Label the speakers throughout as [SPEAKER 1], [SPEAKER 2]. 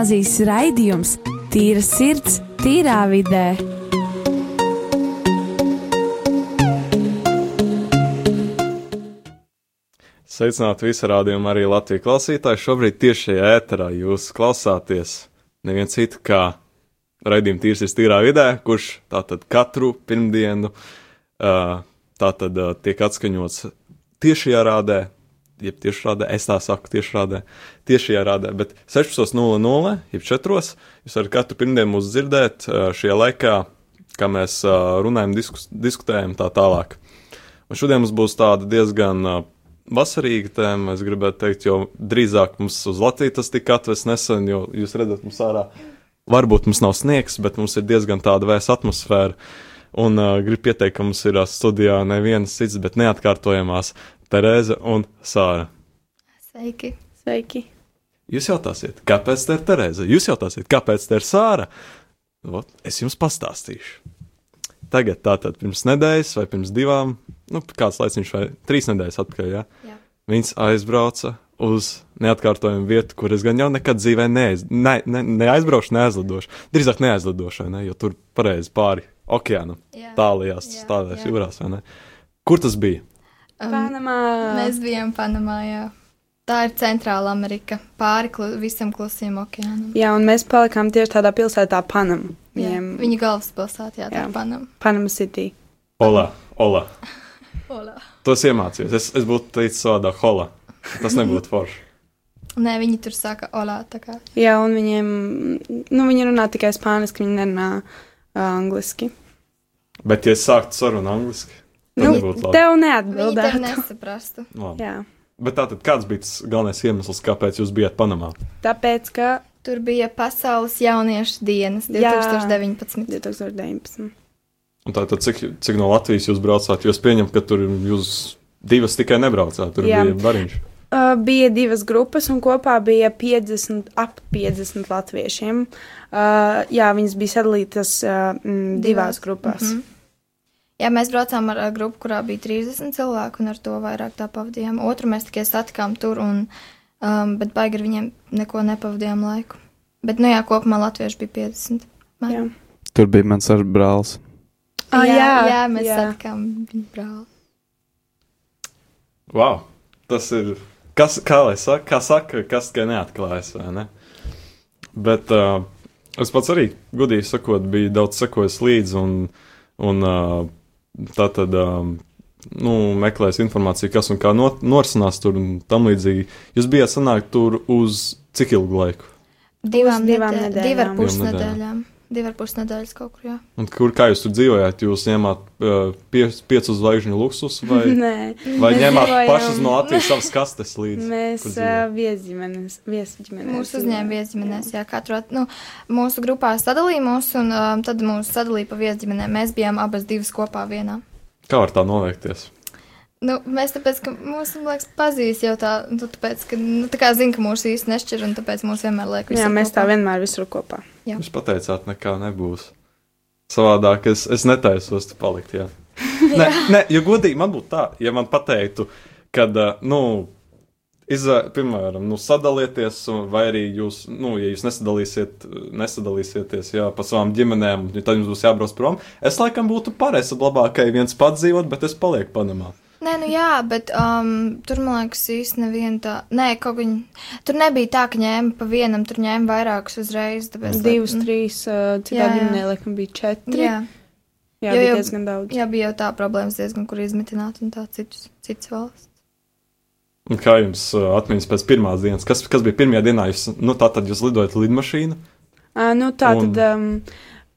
[SPEAKER 1] Eirāzijas raidījums Tīra sirds, tīrā vidē.
[SPEAKER 2] Sveicināti visi rādījumi arī Latvijas klausītāji. Šobrīd tiešajā ēterā jūs klausāties neviens citu kā raidījuma tīrs ir tīrā vidē, kurš tātad katru pirmdienu tātad tiek atskaņots tiešajā rādē, jeb tiešrādē, es tā saku, tiešrādē, tiešajā rādē, bet 16.00, jeb 4. jūs varat katru pirmdienu mūs dzirdēt šajā laikā, kā mēs runājam, diskus, diskutējam tā tālāk. Un šodien mums būs tāda diezgan vasarīga tēma, es gribētu teikt, jo drīzāk mums uz Latviju tas tika atvests nesen, jo jūs redzat, mums ārā varbūt mums nav sniegs, bet mums ir diezgan tāda vēsa atmosfēra. Un uh, gribu pieteikt, ka mums ir uh, studijā nevienas cits, bet neatkārtojamās Terēza un Sāra.
[SPEAKER 3] Sveiki!
[SPEAKER 4] Sveiki!
[SPEAKER 2] Jūs jautāsiet, kāpēc tā ir Terēza? Jūs jautāsiet, kāpēc tā ir Sāra? Ot, es jums pastāstīšu. Tagad, tātad pirms nedēļas vai pirms divām, nu, kāds laiciņš vai trīs nedēļas atpakaļ, jā.
[SPEAKER 3] Jā.
[SPEAKER 2] Viņas aizbrauca uz neatkārtojumu vietu, kur es gan jau nekad dzīvē neaiz, ne, ne, neaizbraucu, neaizlidošu. Drīzāk neaizlidošu, vai ne? Jo tur pareizi pāri okeānam,
[SPEAKER 3] Jā.
[SPEAKER 2] tālajās,
[SPEAKER 3] Jā,
[SPEAKER 2] tālajās
[SPEAKER 3] jā.
[SPEAKER 2] jūrās? Kur tas bija?
[SPEAKER 4] Panamā!
[SPEAKER 3] Mēs bijām Panamā, jā. Tā ir Centrāla Amerika, pāri klu, visam klusajam okeānam.
[SPEAKER 4] Jā, un mēs palikām tieši tādā pilsētā, Panama. Viņiem
[SPEAKER 3] Viņa galvaspilsētā, jā, tā
[SPEAKER 4] Jā.
[SPEAKER 3] ir Panama.
[SPEAKER 4] Panama City.
[SPEAKER 2] Ola, Ola.
[SPEAKER 3] Olā.
[SPEAKER 2] Tos iemācījos. Es, es būtu teicis savādāk, Hola. Tas nebūtu forši.
[SPEAKER 3] Nē, viņi tur saka olā, tā kā.
[SPEAKER 4] Jā, un viņiem, nu, viņi runā tikai spāniski, viņi nerunā uh, angliski.
[SPEAKER 2] Bet, ja es sāktu sarunu angliski,
[SPEAKER 4] Nu,
[SPEAKER 2] nebūtu labi.
[SPEAKER 4] tev
[SPEAKER 3] Viņi tev
[SPEAKER 4] neatbildētu.
[SPEAKER 3] nesaprastu.
[SPEAKER 2] labi.
[SPEAKER 4] Jā,
[SPEAKER 2] Bet tātad, kāds bija tas galvenais iemesls, kāpēc jūs bijat Panamā?
[SPEAKER 4] tāpēc, ka
[SPEAKER 3] Tur bija Pasaules jauniešu dienas
[SPEAKER 4] Jā.
[SPEAKER 3] 2019.
[SPEAKER 4] 2019.
[SPEAKER 2] Un tātad, cik, cik no Latvijas jūs braucāt? Jūs pieņemat, ka tur jūs divas tikai nebraucāt, tur
[SPEAKER 4] Jā.
[SPEAKER 2] Bija bariņš.
[SPEAKER 4] Uh, bija divas grupas, un kopā bija 50, ap 50 latviešiem. Uh, jā, viņas bija sadalītas uh, mm, divās, divās grupās. Mm
[SPEAKER 3] Mhm. Jā, mēs braucām ar ā, grupu, kurā bija 30 cilvēku, un ar to vairāk tā pavadījām. Otru mēs tikai satikām tur, un, um, bet baigi ar viņiem neko nepavadījām laiku. Bet, nu jā, kopumā latvieši bija 50. Man.
[SPEAKER 4] Jā.
[SPEAKER 5] Tur bija mans ar brālis.
[SPEAKER 4] Ah,
[SPEAKER 3] jā,
[SPEAKER 4] jā,
[SPEAKER 3] jā, mēs
[SPEAKER 4] jā.
[SPEAKER 3] satikām viņu brāli.
[SPEAKER 2] Wow! Tas ir. Kas, kā lai saka, kā saka, kas tikai neatklājas, vai ne? Bet uh, es pats arī, gudīgi sakot, biju daudz sekojis līdzi un, un uh, tā tad. Um, Nu, meklējis informāciju, kas un kā not, norisinās tur un tam līdzīgi. Jūs bijāt sanākt tur uz cik ilgu laiku?
[SPEAKER 3] Divām,
[SPEAKER 4] divām
[SPEAKER 3] nedēļ-
[SPEAKER 4] nedēļām.
[SPEAKER 2] Divām nedēļām.
[SPEAKER 3] Divi ar pus nedēļas kaut kur, jā.
[SPEAKER 2] Un kur kā jūs tur dzīvojāt? Jūs ņēmāt uh, pie, piecu zvaigžņu luksus vai,
[SPEAKER 4] Nē,
[SPEAKER 2] vai ņēmāt
[SPEAKER 4] dzīvojām-
[SPEAKER 2] pašas no Latvijas savas kastes līdzi?
[SPEAKER 4] mēs uh, viesģimenes, viesģimenes.
[SPEAKER 3] Mūsu uzņēmuma viesģimenēs, jā, katru, at- nu, mūsu grupā sadalīja mūs, un um, tad mūs sadalīja pa viesģimenēm. Mēs bijām abas divas kopā vienā.
[SPEAKER 2] Kā var tā noveikties?
[SPEAKER 3] Nu, mēs tāpēc, ka mūs, man liekas, pazīst jau tā, nu, tāpēc, ka, nu, tā kā zina, ka mūs īsti nešķir, un tāpēc mūs vienmēr liek
[SPEAKER 4] Jā,
[SPEAKER 3] visur
[SPEAKER 4] mēs tā
[SPEAKER 3] kopā.
[SPEAKER 4] vienmēr visur kopā.
[SPEAKER 3] Jā.
[SPEAKER 2] Jūs pateicāt, nekā nebūs. Savādāk es, es netaisos te palikt. Jā. Nē, nē, jo godīgi man būtu tā, ja man pateiktu, ka, nu, izvē, piemēram, nu, sadalieties, vai arī jūs, nu, ja jūs nesadalīsiet, nesadalīsieties jā, pa savām ģimenēm, tad jums būs jābrauc prom. Es laikam būtu pareizi, labāk, ka viens pats dzīvot, bet es palieku Panamā.
[SPEAKER 3] Nu jā, bet um, tur, man liekas, īsti neviena tā, nē, kaut viņa, tur nebija tā, ka ņēma pa vienam, tur ņēma vairākus uzreiz, tāpēc.
[SPEAKER 4] Divas,
[SPEAKER 3] lai-
[SPEAKER 4] trīs, uh, citā ģimenē laikam bija četri.
[SPEAKER 3] Jā,
[SPEAKER 4] jā
[SPEAKER 3] Jo
[SPEAKER 4] bija diezgan daudz.
[SPEAKER 3] jā, bija jau tā problēmas diezgan, kur izmitināt un tā citus, citas valsts.
[SPEAKER 2] Un kā jums uh, atmiņas pēc pirmās dienas? Kas, kas bija pirmajā dienā? Jūs, nu, tā tad jūs lidojat lidmašīnu.
[SPEAKER 4] Uh, nu, tā
[SPEAKER 2] Un-
[SPEAKER 4] tad um,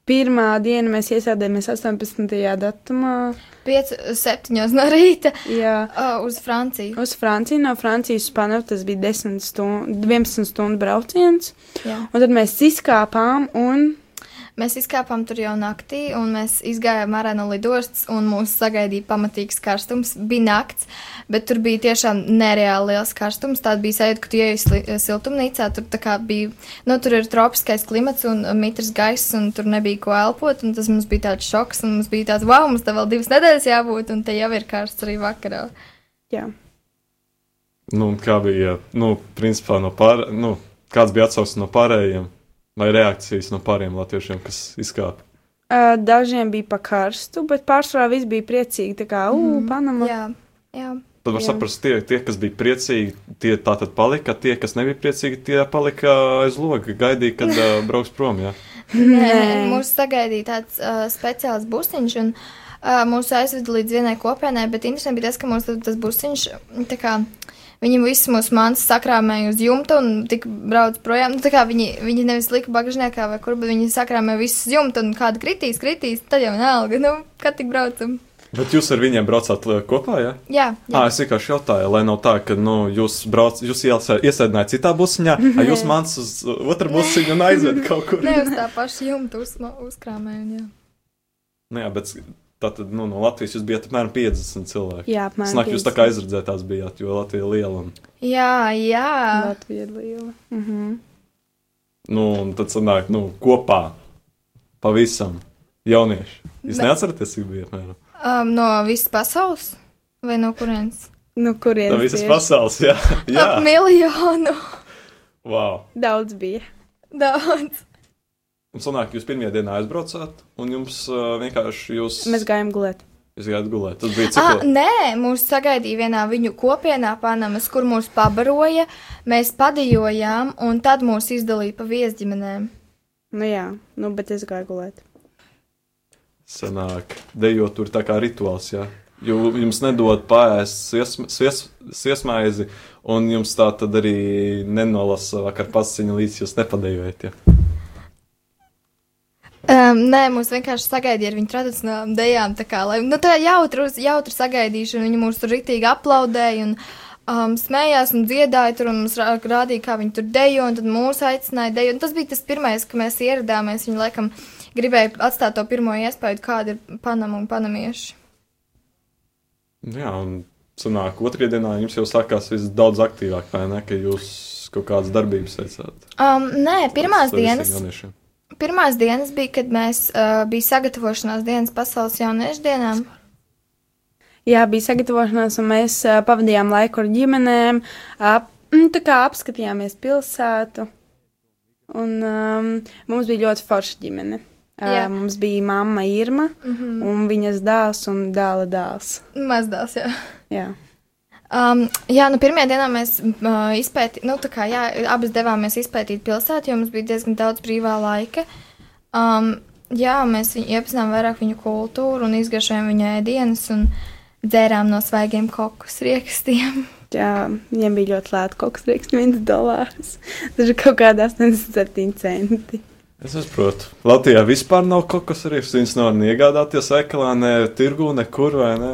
[SPEAKER 4] pirmā diena mēs iesēdāmies 18. datumā.
[SPEAKER 3] 5, 7 no rīta
[SPEAKER 4] Jā.
[SPEAKER 3] uh, uz Franciju.
[SPEAKER 4] Uz Franciju, no Francijas uz Panamu tas bija 10 stundu, 11 stundu brauciens.
[SPEAKER 3] Jā.
[SPEAKER 4] Un tad mēs izkāpām un
[SPEAKER 3] Mēs izkāpām tur jau naktī, un mēs izgājām ārā no lidostas, un mūs sagaidīja pamatīgs karstums. Bija nakts, bet tur bija tiešām nereāli liels karstums. Tāda bija sajūta, ka tu ieej siltumnīcā. Tur tā kā bija, nu, tur ir tropiskais klimats un mitrs gaiss, un tur nebija ko elpot. un Tas mums bija tāds šoks, un mums bija tāds, wow, mums te vēl divas nedēļas jābūt, un te jau ir karsts arī vakarā.
[SPEAKER 4] jā.
[SPEAKER 2] Nu, kā bija, nu, principā no pār, nu, Kāds bija atsauksme no pārējiem, vai reakcijas no pārējiem latviešiem, kas izkāpa?
[SPEAKER 4] Uh, dažiem bija pa karstu, bet pārsvarā viss bija priecīgi. Tā kā, ugh,
[SPEAKER 3] Mhm.
[SPEAKER 4] Panama.
[SPEAKER 3] Jā, jā.
[SPEAKER 2] Tad var
[SPEAKER 4] Jā.
[SPEAKER 2] saprast, tie, tie, kas bija priecīgi, tie tā tad palika, tie, kas nebija priecīgi, tie palika aiz loga, gaidīja, kad uh, brauks prom. Jā.
[SPEAKER 3] Nē, mūs sagaidīja tāds uh, speciāls busiņš, un uh, mūs aizveda līdz vienai kopienai, bet interesanti bija tas, ka mums tas busiņš, tā kā, viņi visus mūsu mantas sakrāmēja uz jumta un tik brauc projām. Nu, tā kā viņi, viņi nevis lika bagažniekā vai kur, bet viņi sakrāmēja visus uz jumta un kāda kritīs, kritīs, tad jau nelga, nu, kad tik braucam.
[SPEAKER 2] Bet jūs ar viņiem braucāt uh, kopā, jā?
[SPEAKER 3] Jā, jā.
[SPEAKER 2] Ah, es vienkārši jautāju, lai nav tā, ka nu, jūs, brauc, jūs iesēdinājāt citā busiņā, a jūs mans uz uh, otru busiņu un aizved kaut kur.
[SPEAKER 3] Ne uz tā paša jumta uz, uzkrāmēja, un jā.
[SPEAKER 2] Nu, jā, bet tā tad nu, no Latvijas jūs bijat apmēram 50 cilvēki.
[SPEAKER 4] Jā, apmēram.
[SPEAKER 2] Snāk, jūs tā kā aizredzētās bijāt, jo Latvija ir liela. Un,
[SPEAKER 3] Jā, jā.
[SPEAKER 4] Latvija ir liela. Mhm.
[SPEAKER 2] nu, un tad sanāk, nu, kopā pavisam jaunieši. Jūs
[SPEAKER 3] Bet-
[SPEAKER 2] neatceraties, cik bija apmēram?
[SPEAKER 3] Um, no visas pasaules vai no kurienes?
[SPEAKER 4] Nu, kurienes?
[SPEAKER 2] No visas
[SPEAKER 4] tieši?
[SPEAKER 2] pasaules, jā. jā.
[SPEAKER 3] Ap miljonu.
[SPEAKER 2] Wow.
[SPEAKER 4] Daudz bija.
[SPEAKER 3] Daudz.
[SPEAKER 2] Un sanāk, jūs pirmajā dienā aizbraucāt, un jums uh, vienkārši jūs,
[SPEAKER 4] Mēs gājām gulēt.
[SPEAKER 2] jūs gājāt gulēt. Tas bija
[SPEAKER 3] Ah,
[SPEAKER 2] labi.
[SPEAKER 3] nē, mūs sagaidīja vienā viņu kopienā, Panamas, kur mūs pabaroja. Mēs padījojām, un tad mūs izdalīja pa viesģimenēm.
[SPEAKER 4] Nu jā, nu, bet es gāju gulēt.
[SPEAKER 2] Sanāk, dejot tur tā kā rituāls, jā. Jo jums nedod pāriest svies- svies- sviesmaizi, un jums tā tad arī nenolasa vakar pasiņu, līdz jūs nepadējojat. Jā.
[SPEAKER 3] Um, nē, mūs vienkārši sagaidīja ar viņu tradicionālām dejām. Tā kā lai, nu, tā jautru, jautru sagaidīšana, viņi mūs tur ritīgi aplaudēja. Un, Um, smējās un dziedāja tur, un mums rā- rādīja, kā viņi tur dejo, un tad mūs aicināja dejo. Un tas bija tas pirmais, ka mēs ieradāmies. Viņi laikam gribēja atstāt to pirmo iespēju, kāda ir Panama un Panamieši.
[SPEAKER 2] Jā, un sanāk, otrajā dienā jums jau sākās viss daudz aktīvāk, vai ne, ka jūs kaut kādas darbības veicāt.
[SPEAKER 3] Um, nē, pirmās dienas.
[SPEAKER 2] jauniešiem.
[SPEAKER 3] Pirmās dienas bija, kad mēs uh, bijām sagatavošanās dienas pasaules jauniešu dienām.
[SPEAKER 4] Jā, bija sagatavošanās, un mēs uh, pavadījām laiku ar ģimenēm. Ap, mm, tā kā apskatījāmies pilsētu. Un um, mums bija ļoti forša ģimene. Uh, mums bija mamma Irma mm -hmm. un viņas dēls un dēla dēls.
[SPEAKER 3] Mazdās, jā.
[SPEAKER 4] Jā.
[SPEAKER 3] Um, jā, nu pirmajā dienā mēs uh, izpētījām, nu tā kā jā, abas devāmies izpētīt pilsētu, jo mums bija diezgan daudz brīvā laika. Um, jā, mēs iepazinām vairāk viņu kultūru un izgaršojām viņa ēdienas un dzērām no svaigiem kokus riekstiem.
[SPEAKER 4] Jā, viņiem bija ļoti kaut kas, liekas, viens dolārs. Tas ir kaut kāda 87 centi.
[SPEAKER 2] Es saprotu. Latvijā vispār nav arī. Viņas nevar ne iegādāties veikalā, ne tirgu, nekur vai ne.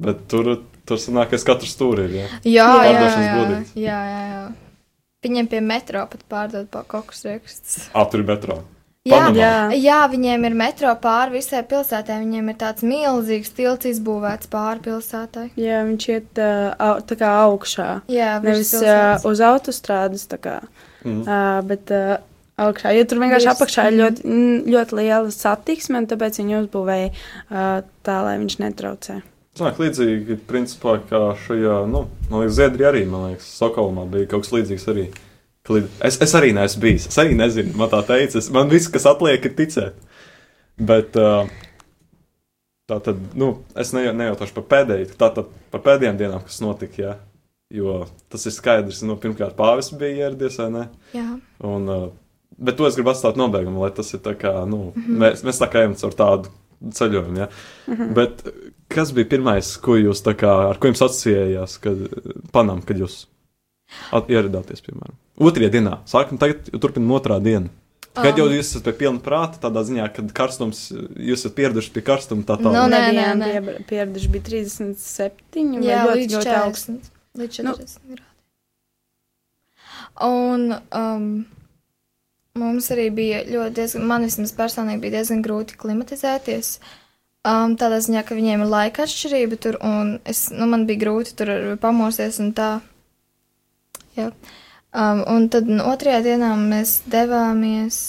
[SPEAKER 2] Bet tur, tur sanāk, ka katrs tur ir. Jā.
[SPEAKER 3] Jā, jā, jā, jā, jā, jā. Viņiem pie metro pat pārdod pa kokus riekstus.
[SPEAKER 2] Ah, tur ir metro.
[SPEAKER 3] Jā, jā. jā, viņiem ir metro pāri visai pilsētai. Viņiem ir tāds milzīgs tilts izbūvēts pāri pilsētai.
[SPEAKER 4] Jā, viņš iet uh, au, tā kā augšā.
[SPEAKER 3] Jā,
[SPEAKER 4] Nevis uh,
[SPEAKER 3] pilsētas.
[SPEAKER 4] uz autostrādes, tā kā,
[SPEAKER 2] Mm.
[SPEAKER 4] uh, bet uh, augšā. Jo tur vienkārši
[SPEAKER 3] Virs,
[SPEAKER 4] apakšā ir ļoti, ļoti liela satiksme, un tāpēc viņi uzbūvēja uh, tā, lai viņš netraucē.
[SPEAKER 2] Sanāk, līdzīgi, principā, kā šajā, nu, man liekas, Ziedri arī, man liekas, Sokolmā bija kaut kas līdzīgs arī. Es, es arī neesmu bijis, es arī nezinu, man tā teica, man viss, kas atliek, ir ticēt. Bet uh, tā tad, nu, es ne, nejautāšu par pēdējo, tā tad par pēdējām dienām, kas notika, jā. Jo tas ir skaidrs, nu, pirmkārt, pāvis bija ieradies, vai ne?
[SPEAKER 3] Jā.
[SPEAKER 2] Un, uh, bet to es gribu atstāt nobeigumā, lai tas ir tā kā, nu, mm -hmm. mēs, mēs tā kā ejam caur tādu ceļojumu, ja. Mm -hmm. Bet kas bija pirmais, ko jūs tā kā, ar ko jums asociējās, kad panam, kad jūs ieradāties, piemēram? Otrajā dienā, sākam tagad, turpinam otrā diena. Kad jau
[SPEAKER 3] Um.
[SPEAKER 2] jūs esat pie pilna prāta, tādā ziņā, kad karstums, jūs esat pieraduši pie karstuma tā tālāk.
[SPEAKER 3] Nu, nē, nē, nē.
[SPEAKER 4] pie- Pieraduši bija 37 vai
[SPEAKER 3] Jā,
[SPEAKER 4] ļoti,
[SPEAKER 3] līdz
[SPEAKER 4] ļoti augsts.
[SPEAKER 3] 40. Līdz 40
[SPEAKER 4] Nu.
[SPEAKER 3] grādi. Un um, mums arī bija ļoti, diezgan, man vismaz personīgi bija diezgan grūti klimatizēties. Um, tādā ziņā, ka viņiem ir laika atšķirība tur, un es, nu, man bija grūti tur pamosties un tā. Jā. Um, un tad nu, otrajā dienā mēs devāmies.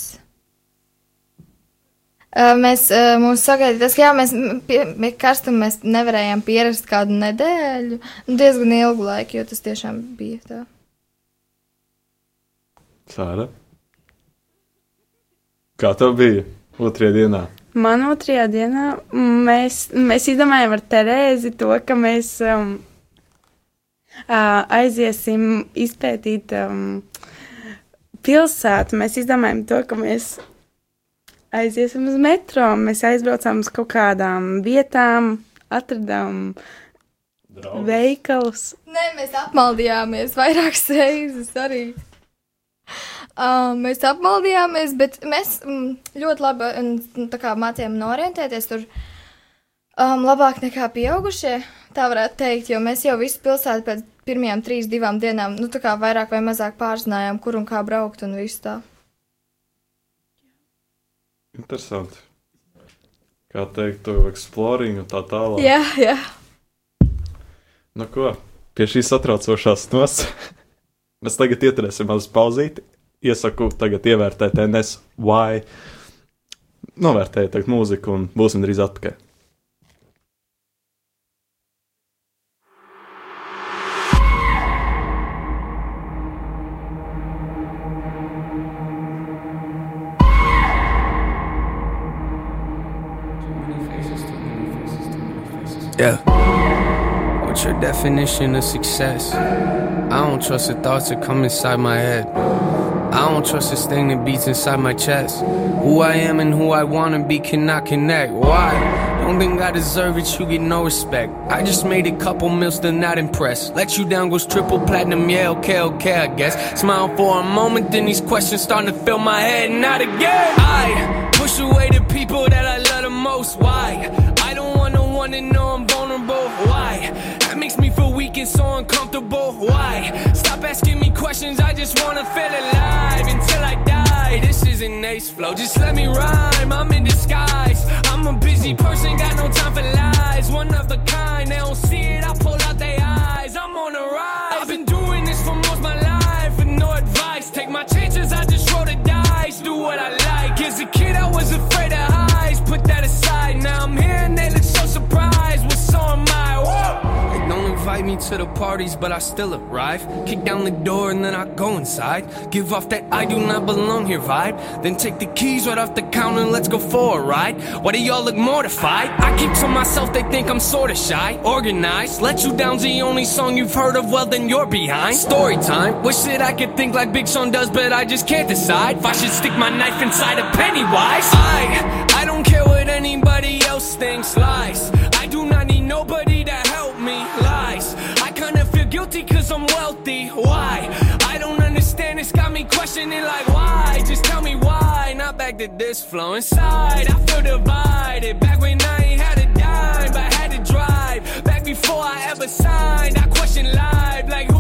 [SPEAKER 3] Uh, mēs uh, mūs sagaidījām, tas, ka jā, mēs pie, pie karstuma mēs nevarējām pierast kādu nedēļu, nu, diezgan ilgu laiku, jo tas tiešām bija tā.
[SPEAKER 2] Sāra. Kā tev bija otrajā dienā?
[SPEAKER 4] Man otrajā dienā mēs, mēs izdomājām ar Terēzi to, ka mēs um, aiziesim izpētīt um, pilsētu. Mēs izdomājām to, ka mēs aiziesim uz metro. Mēs aizbraucām uz kaut kādām vietām, atradām
[SPEAKER 2] Draugs.
[SPEAKER 4] veikalus.
[SPEAKER 3] Nē, mēs apmaldījāmies vairākas reizes arī. Uh, mēs apmaldījāmies, bet mēs mm, ļoti labi mm, tā kā mācījām norientēties tur um, labāk nekā pieaugušie, tā varētu teikt, jo mēs jau visu pilsētu pēc pirmajām trīs, divām dienām, nu tā kā vairāk vai mazāk pārzinājām, kur un kā braukt un visu tā.
[SPEAKER 2] Interesanti. Kā teikt, to exploring un tā tālāk.
[SPEAKER 3] Jā, jā.
[SPEAKER 2] Nu ko, pie šīs satraucošās nos mēs tagad ieturēsim mazu pauzīti. Iesaku tagad ievērtēt NSY, novērtējiet tagad mūziku un būsim drīz atpakaļ.
[SPEAKER 6] Yeah. What's your definition of success? I don't trust the thoughts that come inside my head. I don't trust this thing that beats inside my chest. Who I am and who I wanna be cannot connect. Why? Don't think I deserve it, you get no respect. I just made a couple mil, still not impressed. Let you down goes triple platinum, yeah, okay, okay, I guess. Smile for a moment, then these questions starting to fill my head, not again. I push away the people that I love the most. Why? I don't want no one to know I'm vulnerable. Why? Makes me feel weak and so uncomfortable. Why? Stop asking me questions, I just wanna feel alive until I die. This is an ace flow, just let me rhyme. I'm in disguise. I'm a busy person, got no time for lies. One of a kind, they don't see it, I pull out their eyes. I'm on a rise. I've been doing this for most my life with no advice. Take my chances, I just roll the dice. Do what I like. As a kid, I was afraid of highs. Put that aside, now I'm here and they look invite me to the parties, but I still arrive. Kick down the door and then I go inside. Give off that I do not belong here vibe. Then take the keys right off the counter and let's go for a ride. Why do y'all look mortified? I keep to myself, they think I'm sorta shy. Organized, let you down's the only song you've heard of, well then you're behind. Story time, wish that I could think like Big Sean does, but I just can't decide. If I should stick my knife inside a Pennywise. I, I don't care what anybody else thinks, lies. I do not need nobody I'm wealthy, why? I don't understand, it's got me questioning like why? Just tell me why, not back to this flow inside. I feel divided, back when I ain't had a dime, but had to drive. Back before I ever signed, I question life like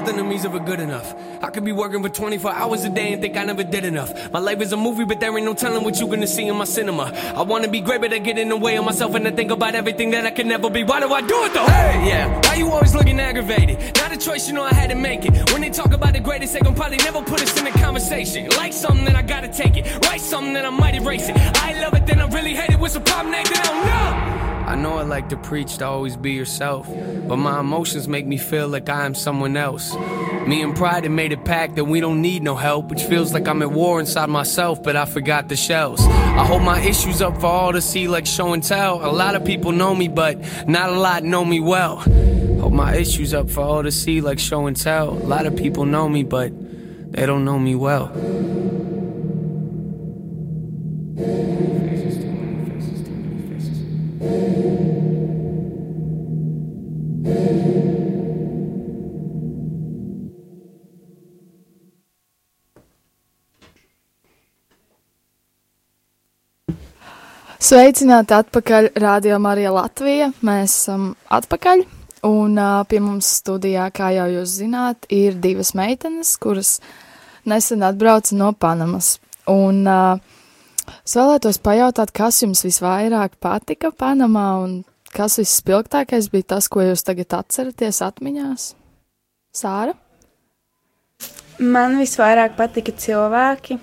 [SPEAKER 6] Nothing to me's ever good enough. I could be working for 24 hours a day and think I never did enough. My life is a movie, but there ain't no telling what you gonna see in my cinema. I wanna be great, but I get in the way of myself and I think about everything that I can never be. Why do I do it though? Hey, yeah. Why you always looking aggravated? Not a choice, you know I had to make it. When they talk about the greatest, they gon' probably never put us in a conversation. Like something, then I gotta take it. Write something, then I might erase it. I love it, then I really hate it. What's the problem, Nathan? I don't know. I know I like to preach to always be yourself, but my emotions make me feel like I am someone else. Me and pride have made a pact that we don't need no help, which feels like I'm at war inside myself, but I forgot the shells. I hold my issues up for all to see, like show and tell. A lot of people know me, but not a lot know me well. Hold my issues up for all to see, like show and tell. A lot of people know me, but they don't know me well.
[SPEAKER 7] Sveicināti atpakaļ Radio Marija Latvija. Mēs esam atpakaļ. Un uh, pie mums studijā, kā jau jūs zināt, ir divas meitenes, kuras nesen atbrauca no Panamas. Un uh, es vēlētos pajautāt, kas jums visvairāk patika Panamā un kas visspilgtākais bija tas, ko jūs tagad atceraties atmiņās? Sāra?
[SPEAKER 4] Man visvairāk patika cilvēki.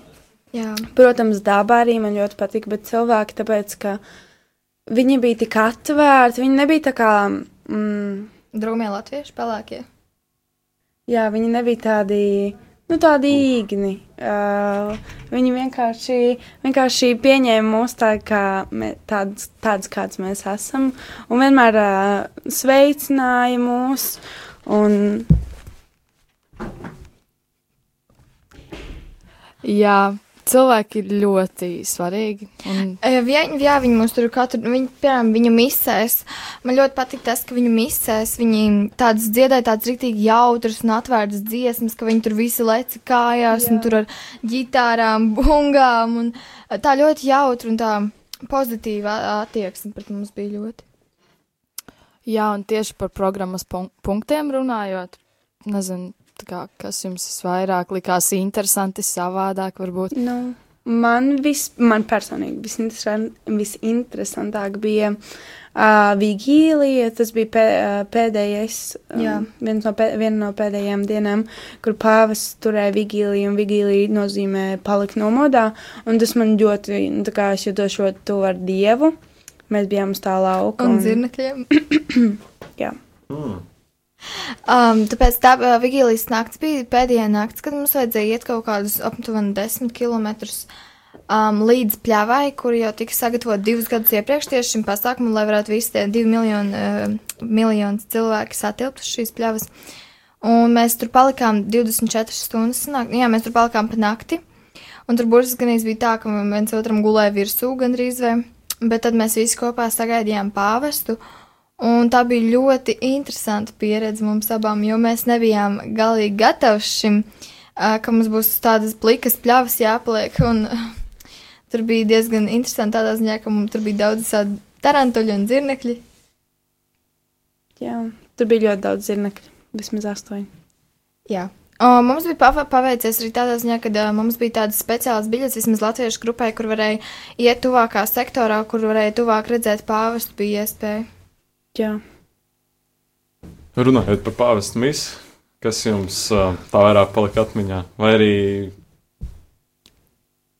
[SPEAKER 3] Jā.
[SPEAKER 4] Protams, dabā arī man ļoti patika, bet cilvēki, tāpēc, ka viņi bija tik atvērti, viņi nebija tā kā, mm,
[SPEAKER 3] Drūmie latvieši, pelēkie.
[SPEAKER 4] jā, viņi nebija tādi nu, tādi īgni. Uh, viņi vienkārši, vienkārši pieņēma mūs tā, kā mē, tāds, tāds, kāds mēs esam, un vienmēr uh, sveicināja mūs. Un...
[SPEAKER 7] Jā, cilvēki ir ļoti svarīgi. Un...
[SPEAKER 3] Jā, jā, viņi mums tur katru, viņi, piemēram, viņu misēs. Man ļoti patīk tas, ka viņu misēs, viņi tādas dziedāja tādas rītīgi jautras un atvērtas dziesmas, ka viņi tur visi leca kājās jā. un tur ar ģitārām, bungām un tā ļoti jautri un tā pozitīva attieksme pret mums bija ļoti.
[SPEAKER 7] Jā, un tieši par programmas punktiem runājot, nezinu, kā, kas jums vairāk likās interesanti, savādāk varbūt?
[SPEAKER 4] Nu, man, vis, man personīgi visinteresant, visinteresantāk bija uh, vigīlija, tas bija pē, uh, pēdējais, um, viens no, pē, viena no pēdējām dienām, kur pāvis turēja vigīliju, un vigīlija nozīmē palikt nomodā, un tas man ļoti, nu, tā kā es jūtos ļoti tuvu ar Dievu, mēs bijām uz tā lauka.
[SPEAKER 3] Un, un... zirnekļiem.
[SPEAKER 4] Jā.
[SPEAKER 2] Mm.
[SPEAKER 3] Um, tāpēc tā uh, vigīlijas naktis bija pēdējā naktis, kad mums vajadzēja iet kaut kādus aptuveni desmit kilometrus um, līdz pļavai, kur jau tika sagatavot divus gadus iepriekš tieši šim pasākumam, lai varētu visi tie divi miljoni, uh, miljoni cilvēki satilpt uz šīs pļavas. Un mēs tur palikām 24 stundas, sanāk, jā, mēs tur palikām pa nakti, un tur burtiski gan bija tā, ka viens otram gulēja virsū gandrīz vai, bet tad mēs visi kopā sagaidījām pāvestu, Un tā bija ļoti interesanta pieredze mums abām, jo mēs nebijām galīgi gatavi šim, ka mums būs tādas plikas pļavas jāpaliek. Un, tur bija diezgan interesanti tādā ziņā, ka mums tur bija daudz tādu tarantuļu un zirnekļu.
[SPEAKER 4] Jā, tur bija ļoti daudz zirnekļu, vismaz astoņi.
[SPEAKER 3] Jā. O, mums bija paveicies arī tādā ziņā, ka uh, mums bija tādas speciālas biļetes, vismaz latviešu grupai, kur varēja iet tuvākā sektorā, kur varēja tuvāk redzēt pāvestu, bija iespēja.
[SPEAKER 4] Jā.
[SPEAKER 2] Runājot par pāvestu misiju, kas jums tā vairāk palika atmiņā, vai arī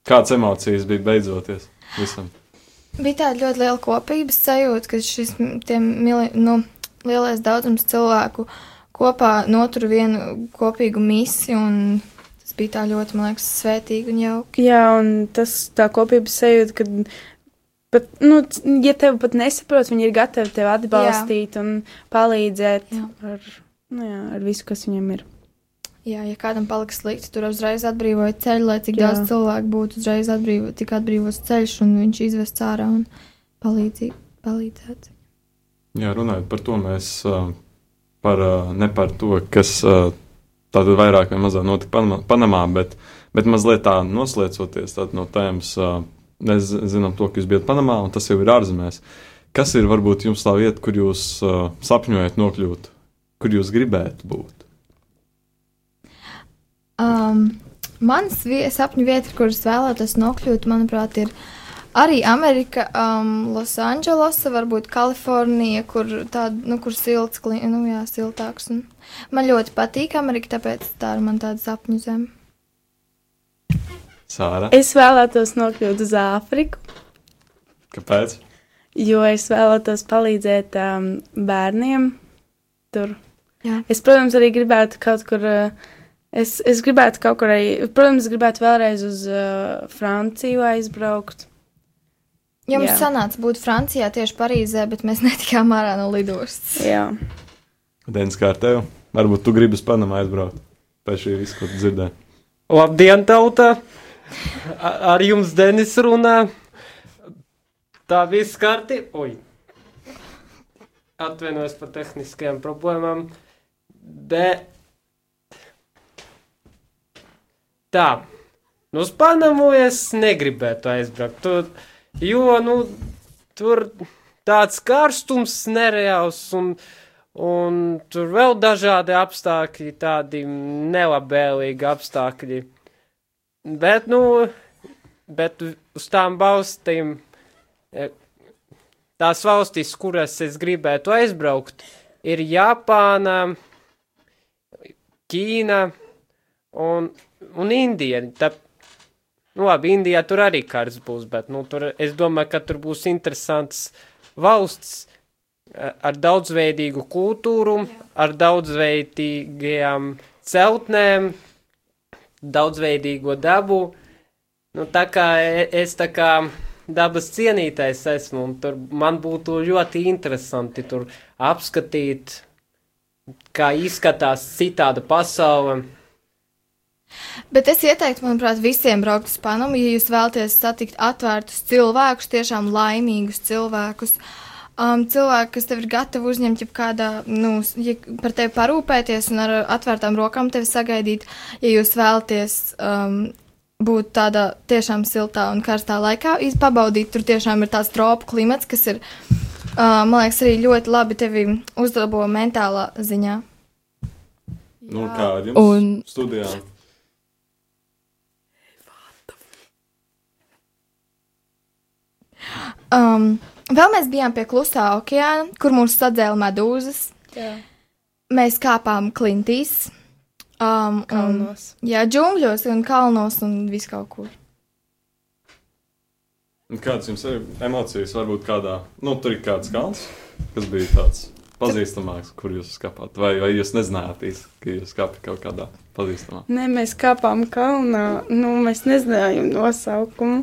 [SPEAKER 2] kādas emocijas bija beidzoties visam?
[SPEAKER 3] Bija tāda ļoti liela kopības sajūta, ka šis mili, nu, lielais daudzums cilvēku kopā notur vienu kopīgu misiju, un tas bija tā ļoti, man liekas, svētīgi un jauki.
[SPEAKER 4] Jā, un tas tā kopības sajūta, ka Bet, nu, ja tev pat nesaprot, viņi ir gatavi tevi atbalstīt jā. un palīdzēt jā. ar, nu, jā, ar visu, kas viņam ir.
[SPEAKER 3] Jā, ja kādam paliks slikti, tur uzreiz atbrīvoja ceļu, lai cik jā. daudz cilvēku būtu, uzreiz atbrīvo, tik atbrīvos ceļš un viņš izvest ārā un palīdzēt.
[SPEAKER 2] Jā, runājot par to, mēs par, ne par to, kas tātad vairāk vai mazāk notika Panamā, bet, bet mazliet tā noslēdzoties no tēmas Mēs zinām to, ka jūs bijat Panamā, un tas jau ir ārzemēs. Kas ir varbūt jums tā vieta, kur jūs uh, sapņojat nokļūt, kur jūs gribētu būt?
[SPEAKER 3] Um, mans vie sapņu vieta, kuras vēlētos nokļūt, manuprāt, ir arī Amerika, um, Losandželosa, varbūt Kalifornija, kur tāda, nu, kur silts, nu, jā, siltāks. Un man ļoti patīk Amerika, tāpēc tā ir man tāda sapņu zeme.
[SPEAKER 2] Sāra?
[SPEAKER 4] Es vēlētos nokļūt uz Āfriku.
[SPEAKER 2] Kāpēc?
[SPEAKER 4] Jo es vēlētos palīdzēt um, bērniem tur.
[SPEAKER 3] Jā.
[SPEAKER 4] Es, protams, arī gribētu kaut kur. Uh, es, es gribētu kaut kur arī, protams, gribētu vēlreiz uz uh, Franciju aizbraukt.
[SPEAKER 3] Jums Jā. sanāca būt Francijā tieši Parīzē, bet mēs netikām ārā no lidostas.
[SPEAKER 4] Jā.
[SPEAKER 2] Dienas kā ar tevi? Varbūt tu gribi uz Panamu aizbraukt pēc šī visu, ko dzirdēji.
[SPEAKER 8] Labdien, tauta! Ar jums Denis runā. Tā viss kārti. Oi. Atvainojos par tehniskajām problēmām. Bet. Tā. Nu, uz Panamu es negribētu aizbraukt. Tur, jo, nu, tur tāds karstums nereāls un, un tur vēl dažādi apstākļi, tādi nelabēlīgi apstākļi. Bet, nu, bet uz tām valstīm, e, tās valstis, kuras es gribētu aizbraukt, ir Japāna, Ķīna un, un Indija. Tā, nu, labi, Indijā tur arī kārs būs, bet, nu, tur, es domāju, ka tur būs interesants valsts e, ar daudzveidīgu kultūru, ar daudzveidīgajām celtnēm, daudzveidīgo dabu. Nu, tā kā e- es tā kā dabas cienītājs esmu, un tur man būtu ļoti interesanti tur apskatīt, kā izskatās citāda pasaule.
[SPEAKER 3] Bet es ieteiktu, manuprāt, visiem braukt uz Panamu, ja jūs vēlaties satikt atvērtus cilvēkus, tiešām laimīgus cilvēkus. Um, cilvēki, kas tev ir gatavi uzņemt, ja kādā, nu, ja par tevi parūpēties un ar atvērtām rokām tevi sagaidīt, ja jūs vēlaties um, būt tādā tiešām siltā un karstā laikā, pabaudīt, tur tiešām ir tāds tropu klimats, kas ir, uh, man liekas, arī ļoti labi tevi uzlabo mentālā ziņā.
[SPEAKER 2] Nu, kā ar jums
[SPEAKER 7] Un-
[SPEAKER 2] studijām?
[SPEAKER 3] Um, vēl mēs bijām pie klusā okeāna, kur mūs sadzēla medūzas.
[SPEAKER 4] Jā.
[SPEAKER 3] Mēs kāpām klintīs. Um,
[SPEAKER 4] Kalnos.
[SPEAKER 3] Un, jā, džungļos un kalnos un vis kaut kur.
[SPEAKER 2] Un Kādas jums ir emocijas? Varbūt kādā, nu, tur ir kāds kalns, kas bija tāds pazīstamāks, kur jūs skāpāt. Vai, vai jūs nezinājāt, ka jūs skāpāt kaut kādā pazīstamā?
[SPEAKER 4] Nē, mēs kāpām kalnā. Nu, mēs nezinājām nosaukumu.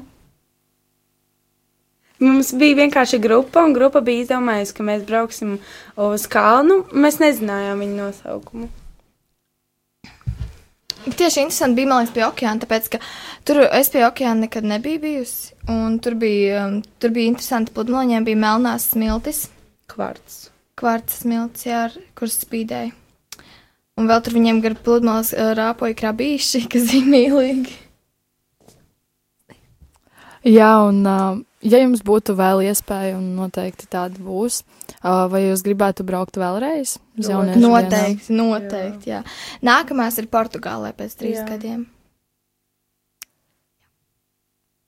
[SPEAKER 4] Mums bija vienkārši grupa, un grupa bija izdomājusi, ka mēs brauksim uz kalnu. Mēs nezinājām viņu nosaukumu.
[SPEAKER 3] Tieši interesanti bija, man liekas, pie okeāna, tāpēc, ka tur es pie okeāna nekad nebiju bijusi. Un tur bija, um, tur bija interesanti pludmaliņiem, bija melnās smiltis,
[SPEAKER 4] Kvarts.
[SPEAKER 3] kvarts smiltis, jā, ar- kuras spīdēja. Un vēl tur viņiem gar pludmales uh, rāpoja krabīši, kas bija mīlīgi.
[SPEAKER 7] Jā, un uh, ja jums būtu vēl iespēja, un noteikti tāda būs, vai jūs gribētu braukt vēlreiz? dienām?
[SPEAKER 3] Noteikti, noteikti, jā. Nākamās ir Portugālē pēc trīs
[SPEAKER 4] Jā.
[SPEAKER 3] gadiem.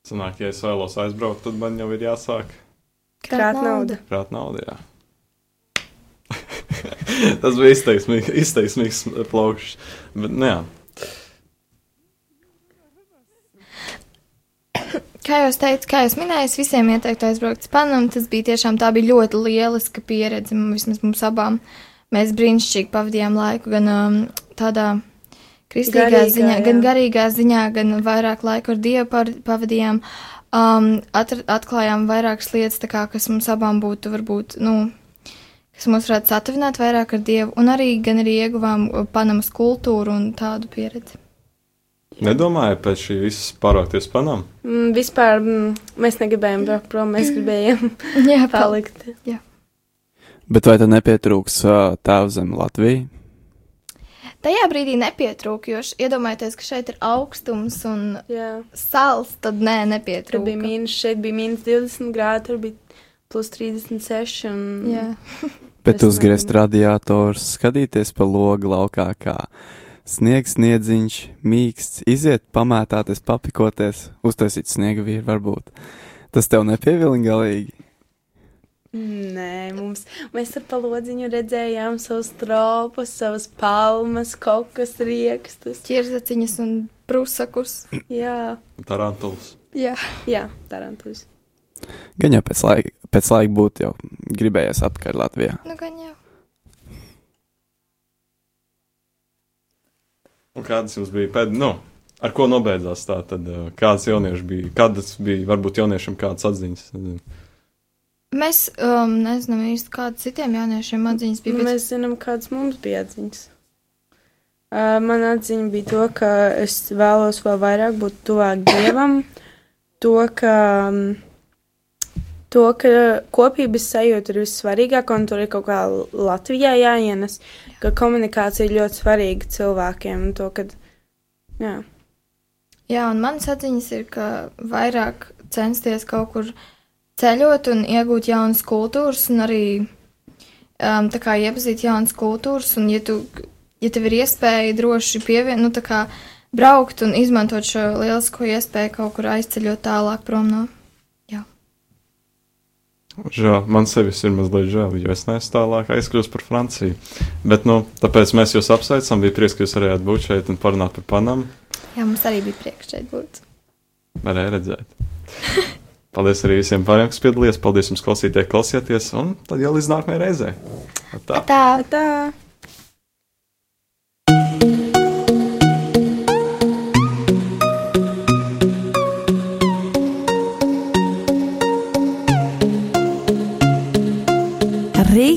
[SPEAKER 2] Sanāk, ja es vēlos aizbraukt, tad man jau ir jāsāk
[SPEAKER 4] Krāt naudu.
[SPEAKER 2] krāt naudu. Jā. Tas bija izteiksmīgs, izteiksmīgs plaukšs. Bet, nu, jā.
[SPEAKER 3] Kā jau es teicu, kā jau es minēju, es visiem ieteiktu aizbraukt uz Panamu. Tas bija tiešām tā bija ļoti lieliska pieredze. Vismaz mums abām. Mēs brīnišķīgi pavadījām laiku gan um, tādā kristīgā
[SPEAKER 4] Garīgā,
[SPEAKER 3] ziņā,
[SPEAKER 4] jā.
[SPEAKER 3] gan garīgā ziņā, gan vairāk laiku ar Dievu pavadījām. Um, atr, atklājām vairākas lietas, kā, kas mums abām būtu, varbūt, nu, kas mums varētu satavināt vairāk ar Dievu, un arī, gan arī ieguvām uh, Panamas kultūru un tādu pieredzi.
[SPEAKER 2] Nedomāju pēc šī visas pārākties panām.
[SPEAKER 4] Mm, vispār mm, mēs negribējām braukt prom, mēs gribējām
[SPEAKER 3] Jā,
[SPEAKER 4] palikt.
[SPEAKER 5] Bet vai tad nepietrūks uh, tēvu zem Latviju?
[SPEAKER 3] Tajā brīdī nepietrūka, jo iedomājieties, ka šeit ir augstums un
[SPEAKER 4] Jā.
[SPEAKER 3] sāls, tad nē,
[SPEAKER 4] Tur
[SPEAKER 3] nepietrūka.
[SPEAKER 4] bija mīnus, šeit bija mīnus 20 grādi, tur bija plus 36. Un...
[SPEAKER 3] Jā.
[SPEAKER 5] Bet uzgriezt radiators, skatīties pa logu laukā, kā sniegs, sniedziņš, mīksts, iziet, pamētāties, papikoties, uztaisīt sniega vīru varbūt. Tas tev nepievilina galīgi.
[SPEAKER 4] Nē, mums, mēs ar palodziņu redzējām savus tropus, savas palmas, kokas riekstus.
[SPEAKER 3] Ķirzaciņas un prusakus.
[SPEAKER 4] Jā,
[SPEAKER 2] Tarantuls.
[SPEAKER 3] Jā.
[SPEAKER 4] jā tarantus.
[SPEAKER 5] Gan jau pēc laika, pēc laika būtu jau gribējies atpakaļ Latvijā.
[SPEAKER 3] Nu, gan jau.
[SPEAKER 2] Un kādas jums bija pēdējās? Nu, ar ko nobeidzās tā? Tad, kādas jaunieši bija? Kādas bija varbūt jauniešiem kādas atziņas? Nezinu.
[SPEAKER 3] Mēs um, nezinām īsti, kāda citiem jauniešiem atziņas bija. Bet...
[SPEAKER 4] Mēs zinām, kādas mums bija atziņas. Uh, man atziņa bija to, ka es vēlos vēl vairāk būt tuvāk dievam, to, ka, mm, to, ka kopības sajūta ir vissvarīgākā, un tur ir kaut kā Latvijā jāienes, ka komunikācija ir ļoti svarīga cilvēkiem, un to, kad, jā,
[SPEAKER 3] Jā, un manas atziņas ir, ka vairāk censties kaut kur ceļot un iegūt jaunas kultūras, un arī um, kā iepazīt jaunas kultūras, un ja, tu, ja tev ir iespēja droši pievienot, nu tā kā braukt un izmantot šo lielisko iespēju kaut kur aizceļot tālāk prom no.
[SPEAKER 2] Žēl, man sevis ir mazliet žēl, jo es neesmu tālāk aizkļūst par Franciju. Bet, nu, tāpēc mēs jūs apsveicam. Bija prieks, ka jūs varējāt būt šeit un parunāt par Panamu.
[SPEAKER 3] Jā, mums arī bija prieks šeit būt.
[SPEAKER 2] Varēja redzēt. Paldies arī visiem pārējiem, kas piedalījās. Paldies jums, klausītāji, klausieties. Un tad jau līdz nākamajai reizei. Tā.
[SPEAKER 3] Tā.
[SPEAKER 4] tā.